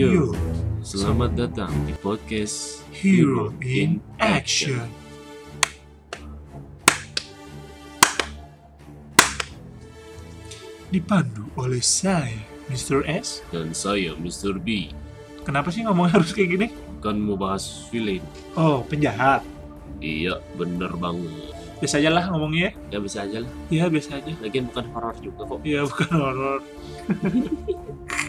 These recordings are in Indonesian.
Yo, selamat datang di podcast Hero in Action. Dipandu oleh saya, Mr. S. dan saya Mr. B. Kenapa sih ngomongnya harus kayak gini? Kan mau bahas villain. Oh, penjahat. Iya, bener banget. Biasa aja lah ngomongnya. Ya bisa aja lah. Iya, biasa aja. Lagian bukan horor juga kok. Iya, bukan horor.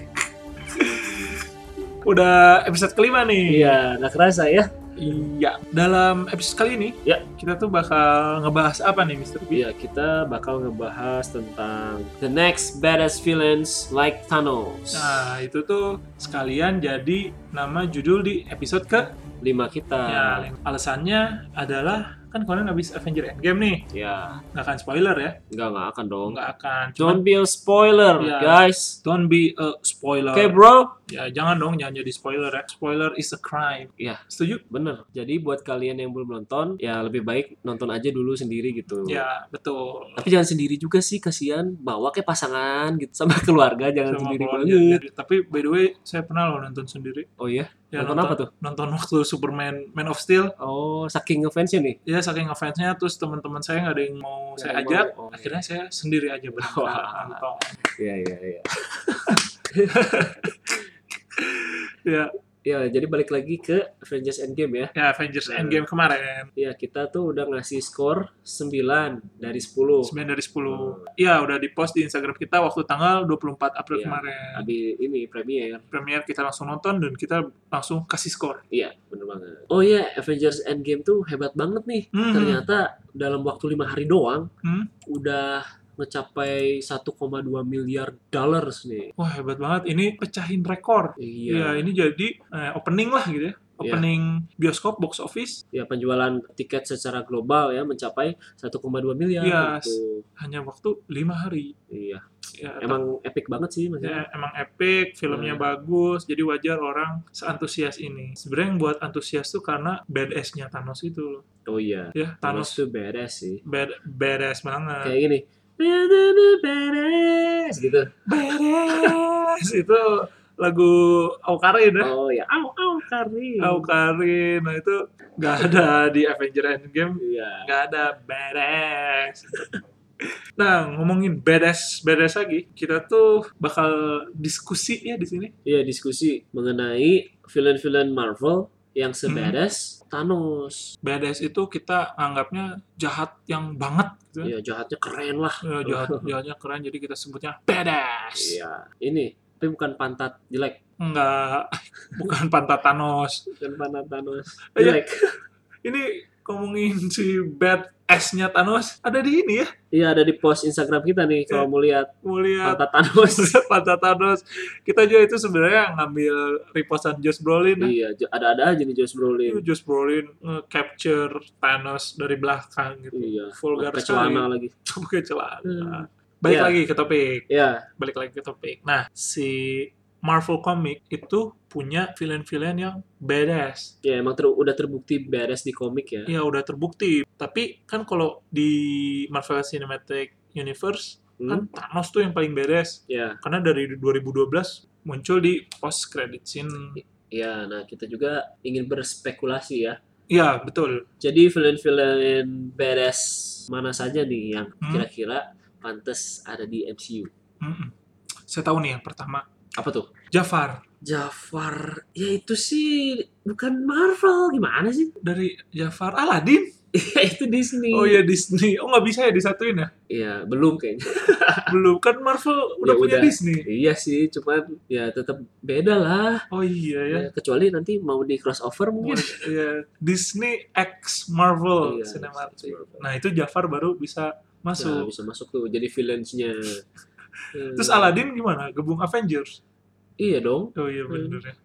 Udah episode kelima nih. Iya, nggak kerasa ya. Iya. Dalam episode kali ini, Ya. kita tuh bakal ngebahas apa nih, Mr. B? Iya, kita bakal ngebahas tentang the next badass villains like Thanos. Nah, itu tuh sekalian jadi nama judul di episode ke Lima kita. Ya, alasannya adalah kan kalian habis Avenger Endgame nih, Ya, nggak akan spoiler ya, nggak nggak akan dong. nggak akan. Cuman, Don't be a spoiler, Iya. guys. don't be a spoiler. Oke, bro. Ya jangan dong, jangan jadi spoiler ya. Spoiler is a crime. Iya. Setuju? Bener. Jadi buat kalian yang belum nonton, ya lebih baik nonton aja dulu sendiri gitu. Ya betul. Tapi jangan sendiri juga sih, kasihan. Bawa kayak pasangan gitu sama keluarga, jangan Sama sendiri keluarga. banget. Jadi- Tapi by the way, saya pernah loh nonton sendiri. Oh iya? Ya, Nonton apa tuh? Nonton waktu Superman Man of Steel. Oh, saking ngefansnya nih. Ya saking ngefansnya, terus teman-teman saya nggak ada yang mau Nggak saya ajak. oh, akhirnya saya sendiri aja berangkat. Iya, iya, iya. Ya, Ya, jadi balik lagi ke Avengers Endgame ya. ya Avengers Nah. Endgame kemarin. Ya, kita tuh udah ngasih skor 9 dari 10. 9 dari 10. Iya, udah di-post di Instagram kita waktu tanggal 24 April Iya. kemarin. Habis ini premier. Premier kita langsung nonton dan kita langsung kasih skor. Iya, bener banget. Oh iya, Avengers Endgame tuh hebat banget nih. Hmm. Ternyata dalam waktu lima hari doang Hmm. udah mencapai 1,2 miliar dollars nih. Wah, hebat banget. Ini pecahin rekor. Iya. Iya, ini jadi eh, opening lah gitu ya. Iya. Opening bioskop box office Ya, penjualan tiket secara global ya mencapai 1,2 miliar Yes. gitu. hanya waktu 5 hari. Iya. Ya, Emang epic banget sih maksudnya. Ya, emang epic, filmnya Hmm. bagus, jadi wajar orang seantusias ini. Sebenarnya yang buat antusias tuh karena badass-nya Thanos itu loh. Oh iya. Ya, Thanos Thanos tuh badass sih. bad, badass banget. Kayak gini. Badass gitu. Badass itu lagu Aukarin ya. Oh ya, au au kari. Aukarin, nah itu nggak ada di Avenger Endgame, Iya. nggak ada badass. Nah, ngomongin badass badass lagi, kita tuh bakal diskusi ya di sini. Iya, diskusi mengenai villain-villain Marvel yang Hmm. sebadass Thanos. Badass itu kita anggapnya jahat yang banget gitu. Iya, jahatnya keren lah. Ya, jahat, jahatnya keren jadi kita sebutnya badass. Iya, ini tapi bukan pantat jelek, Enggak, bukan pantat Thanos. bukan pantat Thanos Iya. jelek. Ini ngomongin si bad ass-nya Thanos ada di ini ya. Iya, ada di post Instagram kita nih kalau mau lihat Mau lihat pantat Thanos. pantat Thanos. Kita juga itu sebenarnya ngambil repostan Josh Brolin. ya. iya, ada-ada aja nih Josh Itu Brolin. Josh Brolin nge-capture Thanos dari belakang gitu. Iya, Vulgar pakai celana lagi. Pakai celana. Hmm. Balik Iya. lagi ke topik. Iya, Balik lagi ke topik. Nah, si Marvel Comic itu punya villain-villain yang badass. ya emang ter- udah terbukti badass di komik ya. Ya udah terbukti. Tapi kan kalau di Marvel Cinematic Universe kan Hmm? Thanos tuh yang paling badass. Ya, Karena dari 2012 muncul di post credit scene. ya. Nah, kita juga ingin berspekulasi ya. Iya, betul. Jadi villain-villain badass mana saja nih yang Hmm. kira-kira pantas ada di MCU? Mm-mm. Saya tahu nih yang pertama. Apa tuh? Jafar. Jafar, ya itu sih bukan Marvel, gimana sih? Dari Jafar Aladdin. itu Disney. Oh iya Disney. Oh nggak bisa ya disatuin ya? Iya, belum kayaknya. Belum. Kan Marvel udah Ya punya udah. Disney. iya sih, cuman ya tetap beda lah. Oh iya ya. Ya, kecuali nanti mau di crossover mungkin. Iya. Disney X Marvel Iya, Cinematic. Nah itu Jafar baru bisa Nah, masuk. bisa masuk tuh jadi villains-nya. Hmm. Terus Aladdin gimana? Gabung Avengers? Iya dong. Oh iya Hmm. bener ya.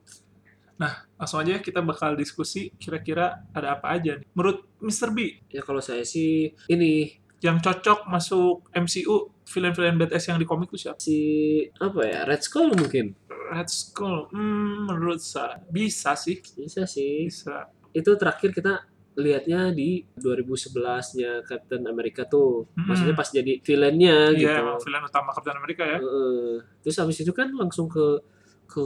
Nah, langsung aja kita bakal diskusi kira-kira ada apa aja nih. Menurut Mr. B, Ya kalau saya sih ini yang cocok masuk MCU villain-villain badass yang di komik itu siapa? si apa ya Red Skull mungkin Red Skull. Hmm, menurut saya bisa sih, bisa sih. bisa. Itu terakhir kita lihatnya di 2011-nya Captain America tuh. Mm-mm. Maksudnya pas jadi villainnya gitu. Iya, villain utama Captain America ya. Heeh. terus habis itu kan langsung ke ke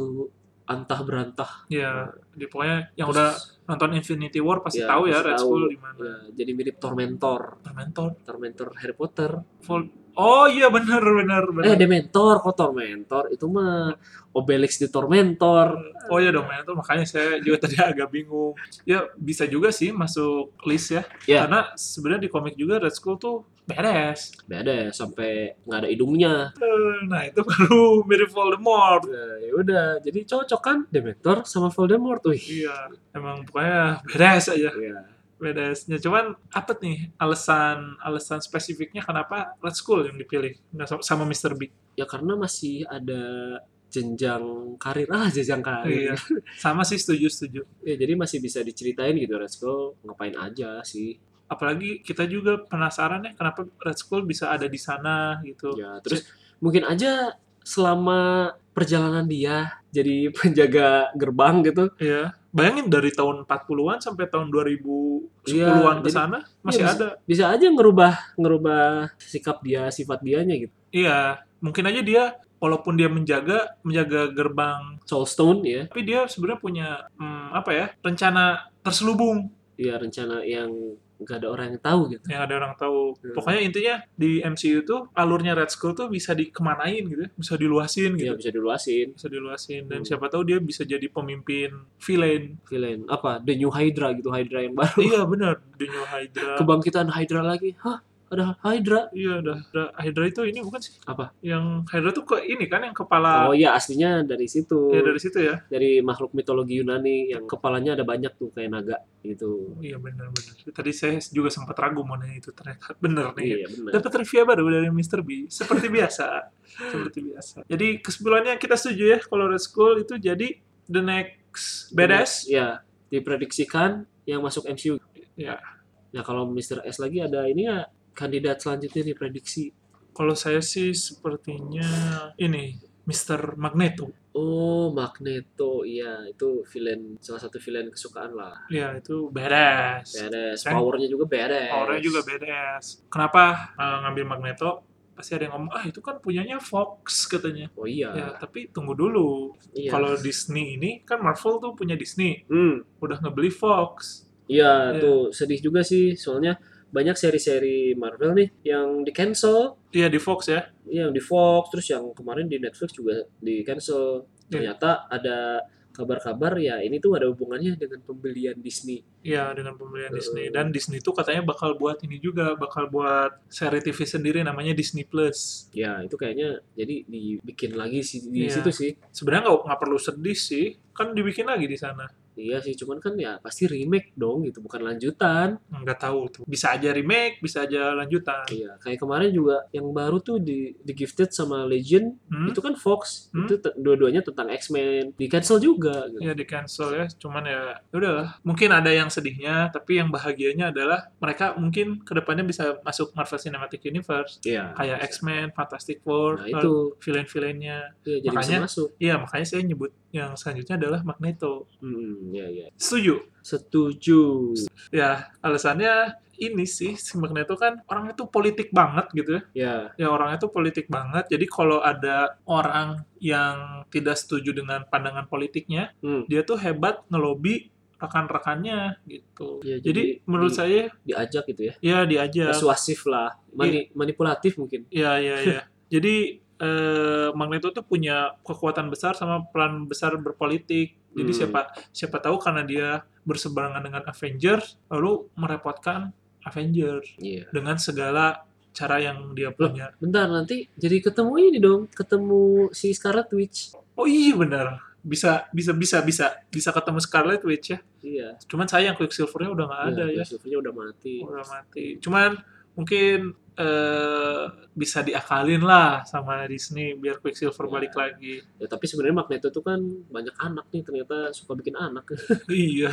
antah berantah. Ya, di pokoknya yang Terus, udah nonton Infinity War pasti ya, tahu ya pasti Red tahu. Skull di mana. ya, jadi mirip Tormentor. Tormentor. Tormentor Harry Potter. Vol- Oh iya benar benar Eh, benar. Dementor kok Tormentor? Itu mah Obelix di Tormentor. Oh iya dong, itu makanya saya juga tadi agak bingung. Ya bisa juga sih masuk list ya. Ya. Karena sebenarnya di komik juga Red Skull tuh beres. Beda sampai nggak ada hidungnya. Eh, Nah itu baru mirip Voldemort. Nah, ya udah, jadi cocok kan Dementor sama Voldemort. Wih. Iya, emang pokoknya beres aja. Iya. Bedesnya cuman apa nih alasan alasan spesifiknya kenapa Red Skull yang dipilih sama, Mr. Big? Ya karena masih ada jenjang karir ah jenjang karir Iya, sama sih setuju setuju. ya jadi masih bisa diceritain gitu Red Skull ngapain aja sih Apalagi kita juga penasaran ya kenapa Red Skull bisa ada di sana gitu. ya terus mungkin aja selama perjalanan dia jadi penjaga gerbang gitu Iya. Bayangin dari tahun 40-an sampai tahun 2010-an Iya, ke sana masih iya, ada. bisa aja ngerubah ngerubah sikap dia sifat dianya gitu Iya, mungkin aja dia walaupun dia menjaga menjaga gerbang, Soulstone ya tapi dia sebenarnya punya hmm, apa ya? rencana terselubung ya rencana yang nggak ada orang yang tahu gitu yang ada orang tahu. Hmm. Pokoknya intinya di MCU tuh alurnya Red Skull tuh bisa dikemanain gitu, ya, bisa diluasin ya gitu. bisa diluasin Bisa diluasin dan Hmm. siapa tahu dia bisa jadi pemimpin villain. villain apa The New Hydra gitu Hydra yang baru iya benar, The New Hydra. kebangkitan Hydra lagi hah ada Hydra Iya, udah, udah Hydra itu ini bukan sih? Apa? Yang Hydra tuh ke ini kan yang kepala oh iya aslinya dari situ ya dari situ ya. dari makhluk mitologi Yunani yang kepalanya ada banyak tuh kayak naga gitu Iya benar-benar. Tadi saya juga sempat ragu mau nanya itu ternyata bener nih. iya benar Dapat trivia baru dari Mr. B. Seperti biasa. Seperti biasa. Jadi kesimpulannya kita setuju ya kalau Red Skull itu jadi the next badass. ya diprediksikan yang masuk MCU Ya. Nah kalau Mr. S lagi ada ini ya kandidat selanjutnya diprediksi. Kalau saya sih sepertinya ini Mr. Magneto. Oh Magneto, iya itu villain salah satu villain kesukaan lah. Ya itu badass. Badass, powernya juga badass. Powernya juga badass. Kenapa uh, ngambil Magneto? Pasti ada yang ngomong, ah itu kan punyanya Fox katanya. Oh iya. Ya, tapi tunggu dulu. iya. Kalau Disney ini, kan Marvel tuh punya Disney. Hmm, Udah ngebeli Fox. iya Iya. tuh sedih juga sih soalnya banyak seri-seri Marvel nih yang di cancel, Iya di Fox ya. yang di Fox, terus yang kemarin di Netflix juga di cancel. Iya. Ternyata ada kabar-kabar ya ini tuh ada hubungannya dengan pembelian Disney. Iya dengan pembelian Uh. Disney. Dan Disney tuh katanya bakal buat ini juga. Bakal buat seri TV sendiri namanya Disney Plus. Ya itu kayaknya jadi dibikin lagi sih di Iya. situ sih. Sebenarnya nggak nggak perlu sedih sih. Kan dibikin lagi di sana. Iya sih, cuman kan ya pasti remake dong gitu, bukan lanjutan. Nggak tahu tuh. Bisa aja remake, bisa aja lanjutan. Iya, kayak kemarin juga yang baru tuh di, di Gifted sama Legend Hmm? itu kan Fox, Hmm? itu dua-duanya tentang X-Men, di cancel juga. Gitu. Ya di cancel ya, cuman ya ya udahlah. Mungkin ada yang sedihnya, tapi yang bahagianya adalah mereka mungkin ke depannya bisa masuk Marvel Cinematic Universe, Iya. kayak X-Men, Fantastic Four, Nah itu, villain-villainnya. iya, jadi makanya- bisa masuk. Iya, makanya saya nyebut yang selanjutnya adalah Magneto. Hmm, iya iya. Setuju? Setuju. Ya, alasannya ini sih si Magneto kan orangnya tuh politik banget gitu ya. Ya, Ya orangnya tuh politik banget. Jadi kalau ada orang yang tidak setuju dengan pandangan politiknya, hmm, dia tuh hebat ngelobi rekan-rekannya gitu. Ya, jadi, jadi menurut di- saya diajak gitu ya. ya diajak. Persuasif lah, mani- manipulatif mungkin. Ya ya ya. jadi eh, Magneto tuh punya kekuatan besar sama peran besar berpolitik. Jadi Hmm. siapa siapa tahu karena dia berseberangan dengan Avengers lalu merepotkan Avengers Iya. dengan segala cara yang dia punya. Bentar nanti jadi ketemu ini dong, ketemu si Scarlet Witch. Oh iya benar. Bisa bisa bisa bisa bisa ketemu Scarlet Witch ya. Iya. Cuman sayang Quicksilver-nya udah nggak ada ya. Quicksilver-nya udah mati. Udah mati. Cuman mungkin eh, bisa diakalin lah sama Disney biar Quicksilver Ya. balik lagi. Ya tapi sebenarnya Magneto tuh kan banyak anak nih ternyata suka bikin anak. iya.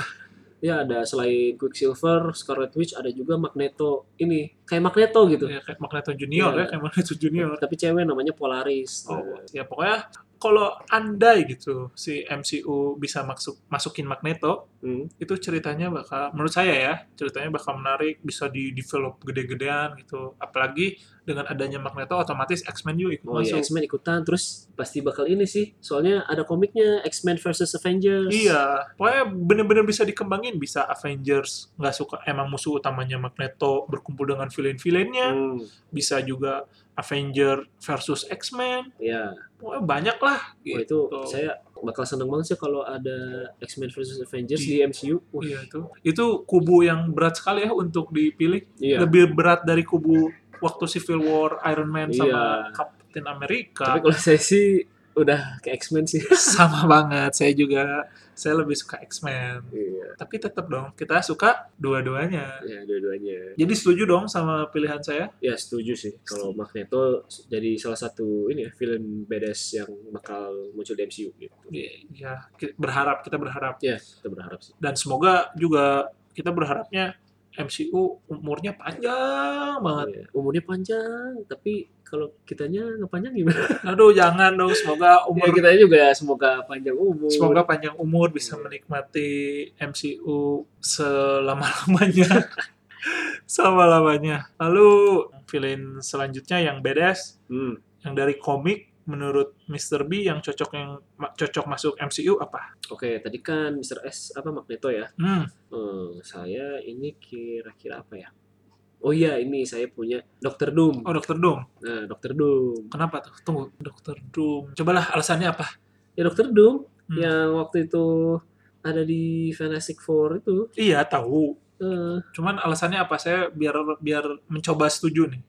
ya ada selain Quicksilver, Scarlet Witch ada juga Magneto ini kayak Magneto gitu. Ya, kayak Magneto Junior Iya. ya, kayak Magneto Junior. Tapi cewek namanya Polaris. Oh, ya pokoknya kalau andai gitu si MCU bisa masuk masukin Magneto, Hmm. itu ceritanya bakal menurut saya ya ceritanya bakal menarik bisa di develop gede-gedean gitu apalagi dengan adanya Magneto otomatis X-Men juga ikut Oh iya, masuk X-Men ikutan terus pasti bakal ini sih. Soalnya ada komiknya X-Men versus Avengers. iya pokoknya bener-bener bisa dikembangin bisa Avengers nggak suka emang musuh utamanya Magneto berkumpul dengan villain-villainnya Hmm. bisa juga Avenger versus X-Men Ya, pokoknya banyak lah oh, gitu. itu saya bakal seneng banget sih kalau ada X-Men versus Avengers di MCU. Wah, Iya itu itu kubu yang berat sekali ya untuk dipilih iya. lebih berat dari kubu waktu Civil War Iron Man sama Iya. Captain America Tapi kalau saya sih udah ke X-Men sih. sama banget saya juga saya lebih suka X-Men iya. tapi tetap dong kita suka dua-duanya Ya, dua-duanya. jadi setuju dong sama pilihan saya Ya setuju sih kalau Magneto jadi salah satu ini ya film badass yang bakal muncul di MCU gitu. ya ki- berharap kita berharap Ya kita berharap sih. dan semoga juga kita berharapnya MCU umurnya panjang banget Iya. Umurnya panjang tapi kalau kitanya nggak panjang gimana? aduh jangan dong semoga Ya, umur kita juga semoga panjang umur. Semoga panjang umur bisa Iya. menikmati MCU selama-lamanya. selama-lamanya. Lalu villain selanjutnya yang badass, Hmm. yang dari komik menurut Mr. B yang cocok yang ma- cocok masuk MCU apa? Oke, tadi kan Mr. S apa Magneto ya? Hmm, Eh, saya ini kira-kira apa ya? Oh iya, ini saya punya Dr. Doom. oh Dr. Doom. Nah, Dr. Doom. Kenapa tuh? Tunggu, Dr. Doom. Cobalah alasannya apa? Ya Dr. Doom Hmm. yang waktu itu ada di Fantastic Four itu. Iya, tahu. eh, Cuman alasannya apa? Saya biar biar mencoba setuju nih.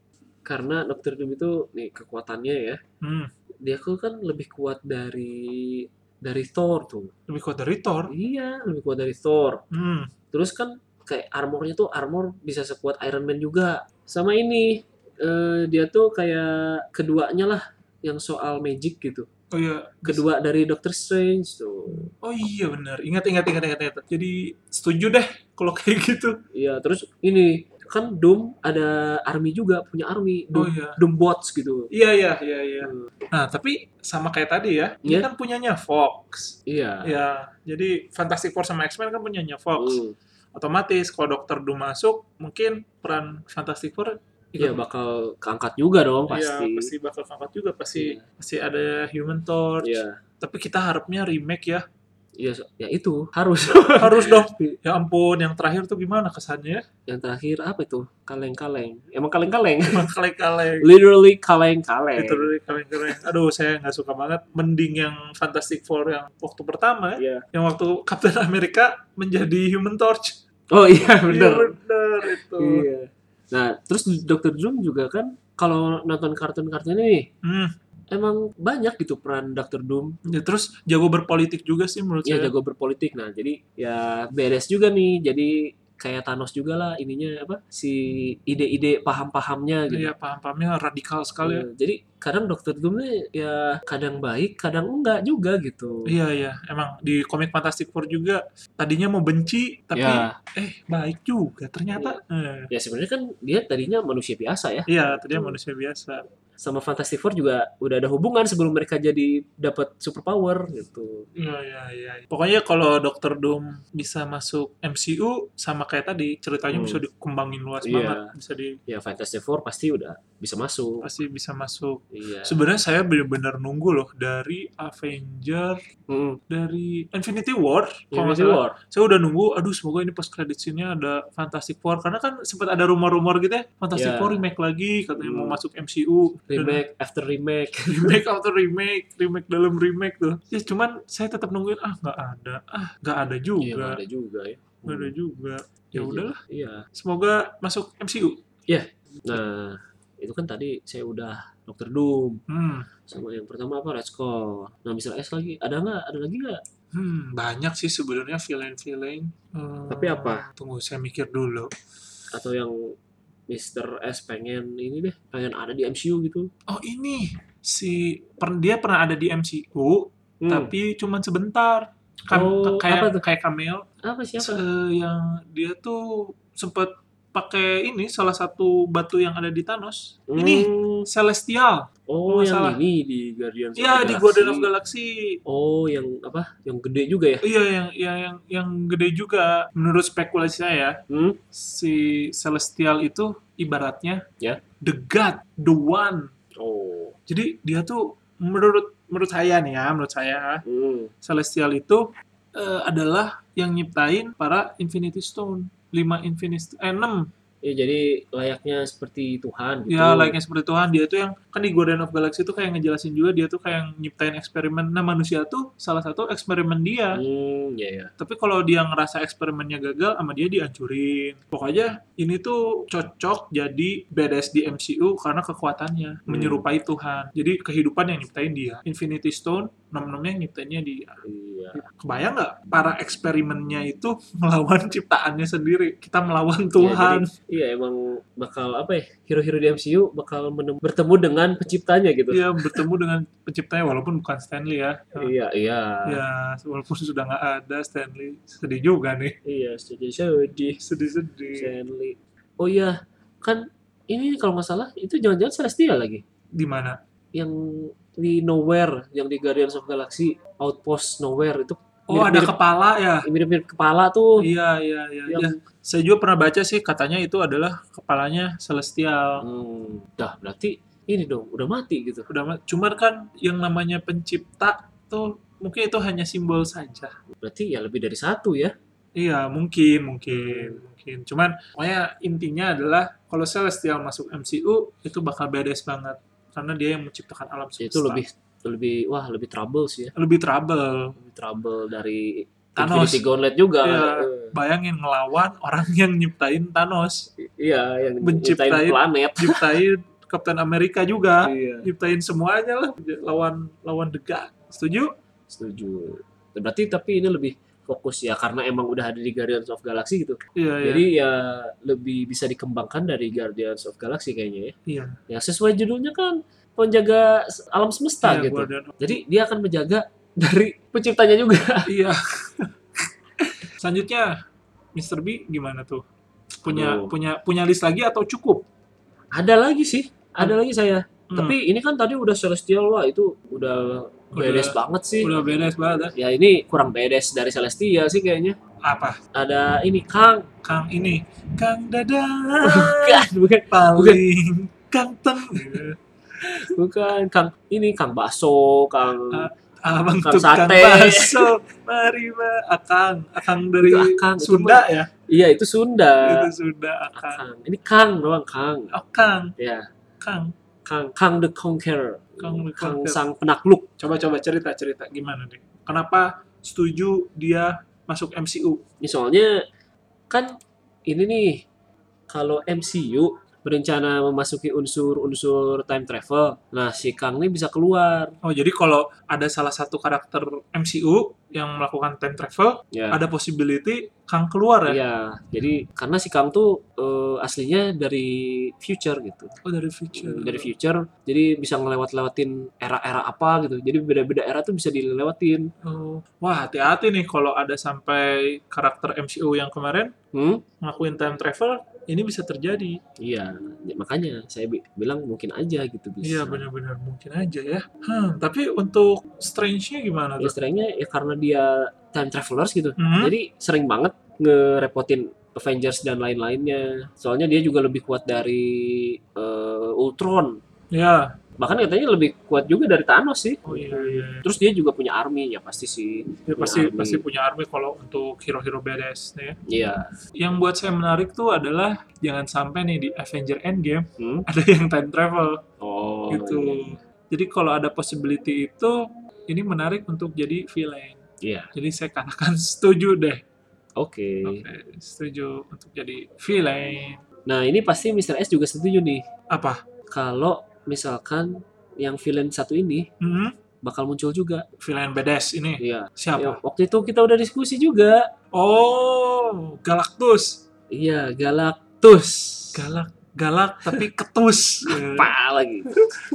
karena Dr. Doom itu nih kekuatannya ya. Hmm, Dia tuh kan lebih kuat dari dari Thor tuh. lebih kuat dari Thor. Iya, lebih kuat dari Thor. Hmm, Terus kan kayak armornya tuh armor bisa sekuat Iron Man juga. Sama ini eh, dia tuh kayak keduanya lah yang soal magic gitu. oh iya. Kedua dari Doctor Strange tuh. Oh iya benar. Ingat ingat ingat ingat ingat. Jadi setuju deh kalau kayak gitu. Iya, terus ini kan Doom ada army juga, punya army. Oh Doom, iya. Doom bots gitu. Iya iya iya iya. Hmm, Nah, tapi sama kayak tadi ya. Ini Iya. kan punyanya Fox. Iya. Ya, jadi Fantastic Four sama X-Men kan punyanya Fox. Hmm, Otomatis kalau Dr. Doom masuk, mungkin peran Fantastic Four Iya, bakal keangkat juga dong Iya, pasti. pasti bakal angkat juga pasti Iya. pasti ada Human Torch. Iya. Tapi kita harapnya remake ya. So- ya itu harus. Harus dong. Ya ampun, yang terakhir tuh gimana kesannya? Yang terakhir apa itu? Kaleng-kaleng. Emang kaleng-kaleng. Emang kaleng-kaleng. Literally kaleng-kaleng. itu dari kaleng-kaleng. Aduh, saya nggak suka banget. Mending yang Fantastic Four yang waktu pertama, Iya. yang waktu Captain America menjadi Human Torch. Oh iya, Iya bener. bener itu. Iya. Nah, terus Dr. Doom juga kan kalau nonton kartun-kartun ini Hmm. Emang banyak gitu peran Dr. Doom. Ya, terus jago berpolitik juga sih menurut Ya saya. jago berpolitik. Nah, jadi ya beres juga nih. Jadi kayak Thanos juga lah ininya apa si ide-ide paham-pahamnya gitu. Iya, paham-pahamnya radikal sekali ya. Iya, Jadi kadang Dr. Doom nih ya kadang baik, kadang enggak juga gitu. Iya, iya. Emang di komik Fantastic Four juga tadinya mau benci, tapi Ya, eh baik juga ternyata. Eh. ya sebenarnya kan dia tadinya manusia biasa ya. Iya, tadinya manusia biasa. Sama Fantastic Four juga udah ada hubungan sebelum mereka jadi dapat superpower gitu. Iya, iya, iya. Pokoknya kalau Dr. Doom bisa masuk MCU sama kayak tadi, ceritanya Hmm. bisa dikembangin luas Iya. banget. Bisa di Ya Fantastic Four pasti udah bisa masuk. pasti bisa masuk. Iya. Sebenarnya saya benar-benar nunggu loh dari Avenger, Mm, dari Infinity War. kalau Infinity. War. Saya udah nunggu, aduh semoga ini post credit scene-nya ada Fantastic Four karena kan sempat ada rumor-rumor gitu ya, Fantastic Iya. Four remake lagi katanya mau Hmm. masuk MCU. Remake after remake. remake atau remake, remake dalam remake tuh. Ya cuman saya tetap nungguin ah nggak ada, ah nggak ada Iya, juga, nggak ada juga ya. nggak ada juga. Ya Iya, udahlah, Iya. semoga masuk MCU. Nah, itu kan tadi saya udah Dr. Doom. Hmm, Sama yang pertama apa? Red Skull. Nah, Mr. S lagi. Ada nggak? Ada lagi nggak? hmm banyak sih sebenarnya villain-villain. Eh, Tapi apa? Tunggu saya mikir dulu. Atau yang Mr. S pengen ini deh, pengen ada di MCU gitu. Oh ini si per, dia pernah ada di MCU Hmm. tapi cuman sebentar. Kam- Oh, kayak apa tuh? kayak cameo apa siapa? Se- yang dia tuh sempet pakai ini salah satu batu yang ada di Thanos. Ini Hmm, Celestial. Oh, yang salah. ini di Guardians of Iya di Galaxy. Guardian of Galaxy. Oh, yang apa? Yang gede juga ya? Iya yang yang yang yang gede juga. Menurut spekulasi saya, Hmm? si Celestial itu ibaratnya Ya. the God, the one. Oh. Jadi dia tuh menurut menurut saya nih ya, menurut saya Hmm. Celestial itu eh, adalah yang nyiptain para Infinity Stone. 5 Infinity eh 6 Ya, jadi layaknya seperti Tuhan gitu. Ya, layaknya seperti Tuhan. Dia tuh yang kan di Guardian of Galaxy itu kayak ngejelasin juga dia tuh kayak nyiptain eksperimen. Nah, manusia tuh salah satu eksperimen dia. Hmm, ya ya. Tapi kalau dia ngerasa eksperimennya gagal, sama dia dihancurin. Pokoknya ini tuh cocok jadi badass di MCU karena kekuatannya menyerupai Tuhan. Jadi kehidupan yang nyiptain dia. Infinity Stone, nom-nomnya nyiptainnya dia. Iya. Kebayang nggak? Para eksperimennya itu melawan ciptaannya sendiri. Kita melawan Tuhan. jadi, iya emang bakal apa ya? Hero-hero di MCU bakal bertemu dengan penciptanya gitu. Dia bertemu dengan penciptanya walaupun bukan Stanley ya. Iya, iya. Ya, walaupun sudah nggak ada Stanley. Sedih juga nih. Iya, sedih sedih. Sedih-sedih. Stanley. Oh iya, kan ini kalau nggak salah itu jangan-jangan Celestial lagi. Di mana? Yang di Nowhere, yang di Guardians of Galaxy, Outpost Nowhere itu Oh, ada mirip-mirip- kepala ya. mirip-mirip kepala tuh. Iya, iya, iya. Yang- iya. Saya juga pernah baca sih katanya itu adalah kepalanya Celestial. Hmm, dah berarti ini dong udah mati gitu. Udah, ma- cuman kan yang namanya pencipta tuh mungkin itu hanya simbol saja. Berarti ya lebih dari satu ya. Iya, mungkin, mungkin, mungkin. Cuman, pokoknya intinya adalah kalau Celestial masuk MCU itu bakal badass banget karena dia yang menciptakan alam semesta. Itu lebih lebih wah lebih trouble sih ya. lebih trouble. Lebih trouble dari Thanos. Infinity Gauntlet juga. Iya. Eh, Bayangin ngelawan orang yang nyiptain Thanos, Iya, yang Menciptain- menciptain planet. nyiptain Captain America juga, Iya. nyiptain semuanya lah lawan lawan The God. Setuju? Setuju. Berarti tapi ini lebih fokus ya karena emang udah ada di Guardians of Galaxy gitu. Iya, iya. Jadi ya lebih bisa dikembangkan dari Guardians of Galaxy kayaknya ya. iya. Ya sesuai judulnya kan penjaga alam semesta Iya, gitu. Guardian Jadi dia akan menjaga dari penciptanya juga. Iya. Selanjutnya Mr. B gimana tuh? Punya Aduh. punya punya list lagi atau cukup? Ada lagi sih, ada lagi saya. Hmm, Tapi ini kan tadi udah Celestial wah itu udah Udah- bedes banget sih. udah beres banget. Ya ini kurang bedes dari Celestial sih kayaknya. Apa? Ada ini Kang. Kang ini Kang Dada Bukan, bukan, paling ganteng. bukan Kang. Ini Kang Baso, Kang Abang Kang tukang sate. bakso. Mari Mbak. Akang, Akang dari Itu Akang, itu Sunda ya? Iya, itu Sunda. Itu Sunda Akang. Kang. Ini Kang doang, Kang. Oh, Kang, Ya, Kang. Kang Kang the Conqueror. Kang Kang sang penakluk. Coba-coba cerita-cerita gimana nih? Kenapa setuju dia masuk MCU? Ini soalnya kan ini nih kalau MCU berencana memasuki unsur-unsur time travel. Nah, si Kang ini bisa keluar. Oh, jadi kalau ada salah satu karakter MCU yang melakukan time travel, Ya. ada possibility Kang keluar ya? Iya, jadi karena si Kang tuh eh, aslinya dari future gitu. Oh, dari future. dari future jadi bisa ngelewat-lewatin era-era apa gitu jadi beda-beda era tuh bisa dilewatin Oh. Wah, hati-hati nih kalau ada sampai karakter MCU yang kemarin hmm? ngelakuin time travel, ini bisa terjadi. iya Ya, makanya saya bi- bilang mungkin aja gitu bisa Iya, benar-benar mungkin aja ya. Hmm, tapi untuk Strange-nya gimana ya tuh? seringnya ya karena dia time travelers gitu Hmm? jadi sering banget ngerepotin Avengers dan lain-lainnya soalnya dia juga lebih kuat dari eh, Ultron Ya. Bahkan katanya lebih kuat juga dari Thanos sih Oh iya, iya. terus dia juga punya army ya pasti sih Punya pasti army. pasti punya army kalau untuk hero-hero badass nih ya. iya Yang buat saya menarik tuh adalah jangan sampai nih di Avenger Endgame Hmm? ada yang time travel oh gitu. iya. Jadi kalau ada possibility itu ini menarik untuk jadi villain. iya Jadi saya katakan setuju deh. oke Oke, setuju untuk jadi villain. Nah ini pasti Mr. S juga setuju nih Apa? kalau misalkan yang villain satu ini Hmm? bakal muncul juga. Villain badass ini Iya. Ya, siapa? waktu itu kita udah diskusi juga. Oh, Galactus. Iya Galactus. Galak, galak tapi ketus. Apa lagi?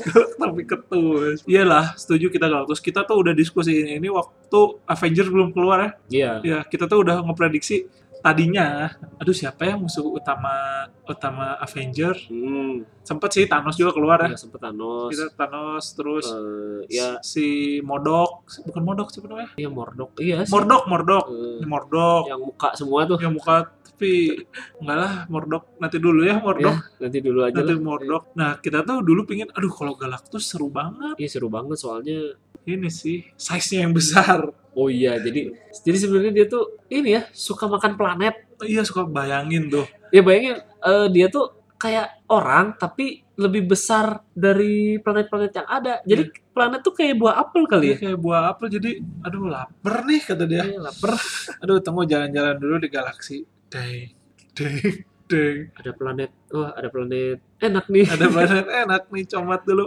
galak tapi ketus. Iyalah, setuju kita Galactus. Kita tuh udah diskusi ini waktu Avengers belum keluar ya. Iya. Ya, kita tuh udah ngeprediksi tadinya aduh siapa ya musuh utama utama Avenger? Hmm, sempet sih Thanos juga keluar ya. Ya sempet Thanos. kita Thanos terus Eh, ya, si Modok. Bukan Modok siapa namanya? Ya Mordok. Iya sih. Mordok Mordok. Eh, Mordok. yang muka semua tuh. yang muka tapi enggak lah Mordok. Nanti dulu ya Mordok. Ya, nanti dulu aja nanti lah. Mordok. Nah kita tuh dulu pingin aduh kalau Galactus seru banget. Iya seru banget soalnya. ini sih size-nya yang besar Oh iya, jadi jadi sebenarnya dia tuh ini ya suka makan planet. Oh iya suka bayangin tuh Ya bayangin eh, dia tuh kayak orang tapi lebih besar dari planet-planet yang ada. Jadi planet tuh kayak buah apel kali ya. Dia kayak buah apel jadi aduh lapar nih kata dia Iya, lapar. aduh tunggu jalan-jalan dulu di galaksi deng deng deng Ada planet, wah ada planet enak nih. ada planet enak nih comat dulu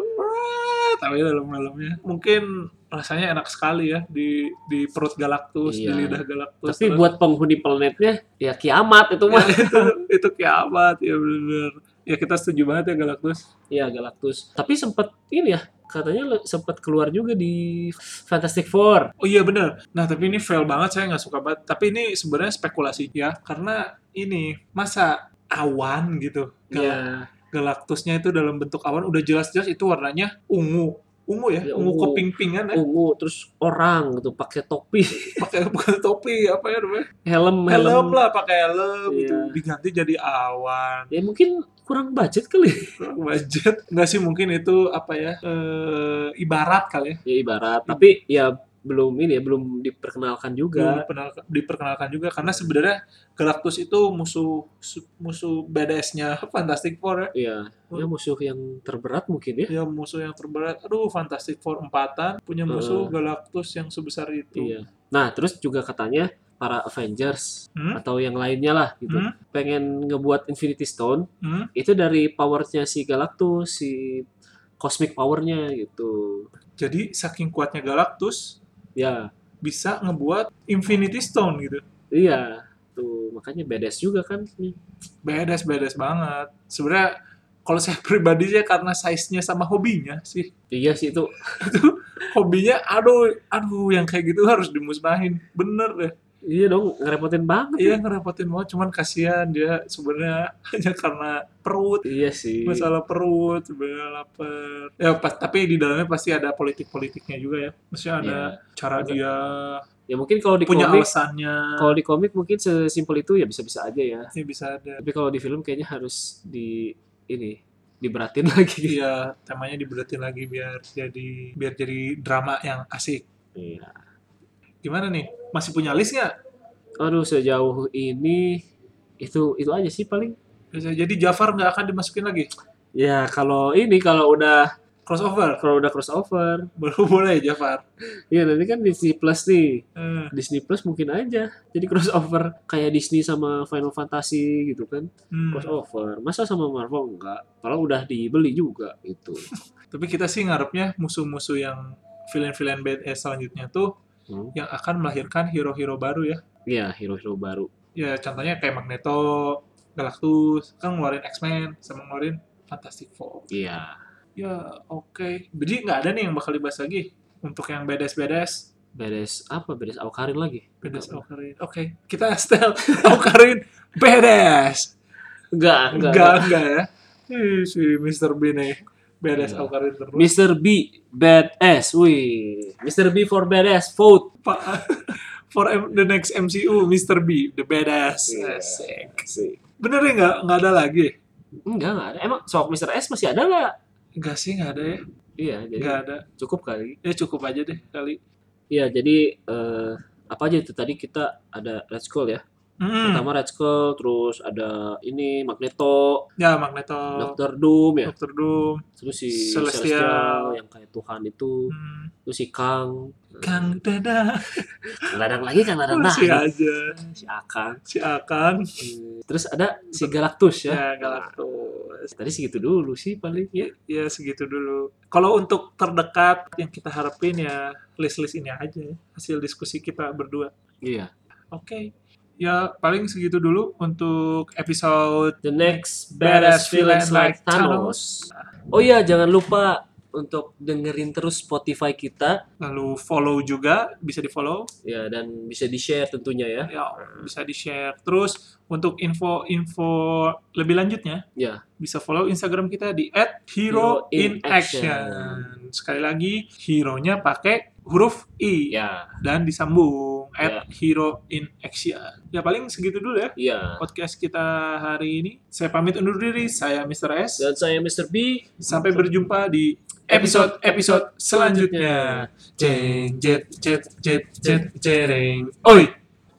tapi dalam-dalamnya mungkin rasanya enak sekali ya di di perut Galactus di Iya. lidah Galactus Tapi Terus- buat penghuni planetnya ya kiamat itu Ya, mah. itu itu kiamat ya bener ya kita setuju banget ya Galactus Iya Galactus. Tapi sempet ini ya katanya sempet keluar juga di Fantastic Four. oh iya bener nah tapi ini fail banget saya nggak suka banget tapi ini sebenarnya spekulasi ya karena ini masa awan gitu Iya. Galactusnya itu dalam bentuk awan udah jelas-jelas itu warnanya ungu. Ungu ya, Ya, ungu, ungu. keping-pingan ya? Ungu terus orang gitu pakai topi, pakai bukan topi apa ya namanya? Helm helm. Lah pakai helm Iya. gitu diganti jadi awan. Ya mungkin kurang budget kali. kurang budget. Nggak sih mungkin itu apa ya eh, ibarat kali ya. Ya ibarat. Tapi ya belum ini ya belum diperkenalkan Belum juga. diperkenalkan, diperkenalkan juga karena sebenarnya Galactus itu musuh su- musuh badass-nya Fantastic Four ya. Iya, ya musuh yang terberat mungkin ya. Ya musuh yang terberat. Aduh Fantastic Four empatan punya musuh Heeh. Galactus yang sebesar itu. Iya. Nah, terus juga katanya para Avengers Hmm? atau yang lainnya lah gitu Hmm? pengen ngebuat Infinity Stone Hmm? itu dari powernya si Galactus si cosmic powernya gitu Jadi saking kuatnya Galactus ya bisa ngebuat Infinity Stone gitu. iya tuh makanya badass juga kan Badass badass banget. Sebenarnya kalau saya pribadi sih karena size-nya sama hobinya sih. iya sih itu Hobinya aduh aduh yang kayak gitu harus dimusnahin. Bener deh. Iya dong ngerepotin banget Iya ngerepotin banget, cuman kasihan dia sebenarnya hanya karena perut, iya sih masalah perut, sebenarnya lapar. Ya pas, tapi di dalamnya pasti ada politik-politiknya juga ya. Maksudnya ada Iya. cara dia ya mungkin kalau di punya komik alasannya. kalau di komik mungkin sesimpel itu ya bisa-bisa aja ya Ya bisa ada. tapi kalau di film kayaknya harus di ini diberatin lagi Iya, temanya diberatin lagi biar jadi biar jadi drama yang asik. iya Gimana nih? Masih punya list nggak? aduh sejauh ini itu itu aja sih paling Bisa jadi Jafar nggak akan dimasukin lagi. ya kalau ini kalau udah Crossover. kalau udah crossover Baru boleh Jafar. ya nanti kan Disney Plus nih Eh, Disney Plus mungkin aja jadi crossover kayak Disney sama Final Fantasy gitu kan hmm. crossover masa sama Marvel enggak kalau udah dibeli juga gitu Tapi kita sih ngarepnya musuh-musuh yang villain-villain badass selanjutnya tuh Hmm. yang akan melahirkan hero-hero baru ya. ya hero-hero baru Ya contohnya kayak Magneto, Galactus, kan ngeluarin X-Men, sama ngeluarin Fantastic Four. iya Ya oke. Jadi nggak ada nih yang bakal dibahas lagi untuk yang badass-badass. beres apa beres Awkarin lagi Badass Aukarin. Oke, kita setel Aukarin badass. enggak enggak, Enggak, enggak ya. Ih, si Mr. B nih. Badass Iya. Aukarin terus. Mr. B badass wih Mr. B for badass vote Pak for M- the next MCU Mr. B the badass Iya. Asik. bener ya nggak nggak ada lagi enggak enggak ada emang soal Mr. S masih ada nggak nggak sih nggak ada ya iya jadi nggak ada cukup kali ya cukup aja deh kali iya jadi eh, apa aja itu tadi kita ada Red Skull ya Hmm. pertama Red Skull terus ada ini Magneto. Ya Magneto. Dr. Doom ya? Doctor Doom. Terus si Celestial. Celestial, yang kayak Tuhan itu. Hmm. terus si Kang. Kang Dada Kang Dadang lagi Kang Dadang masih nah aja. Si Akang. Si Akan Hmm, terus ada si Galactus ya? Ya Galactus. Tadi segitu dulu sih paling. Ya ya segitu dulu. Kalau untuk terdekat yang kita harapin ya list-list ini aja hasil diskusi kita berdua. Iya. Oke ya paling segitu dulu untuk episode The next badass villains like Thanos. Oh iya, jangan lupa untuk dengerin terus Spotify kita Lalu follow juga, bisa di follow. ya dan bisa di-share tentunya ya. Ya, bisa di share. Terus untuk info-info lebih lanjutnya, Ya, bisa follow Instagram kita di @hero Hero in in action. Sekali lagi, hero-nya pakai huruf i ya, dan disambung Ya. @hero in action. Ya paling segitu dulu ya ya. podcast kita hari ini. Saya pamit undur diri. Saya Mr. S. Dan saya Mr. B. Sampai berjumpa di episode-episode selanjutnya. Jeng jet jet jet jet jereng. Oi.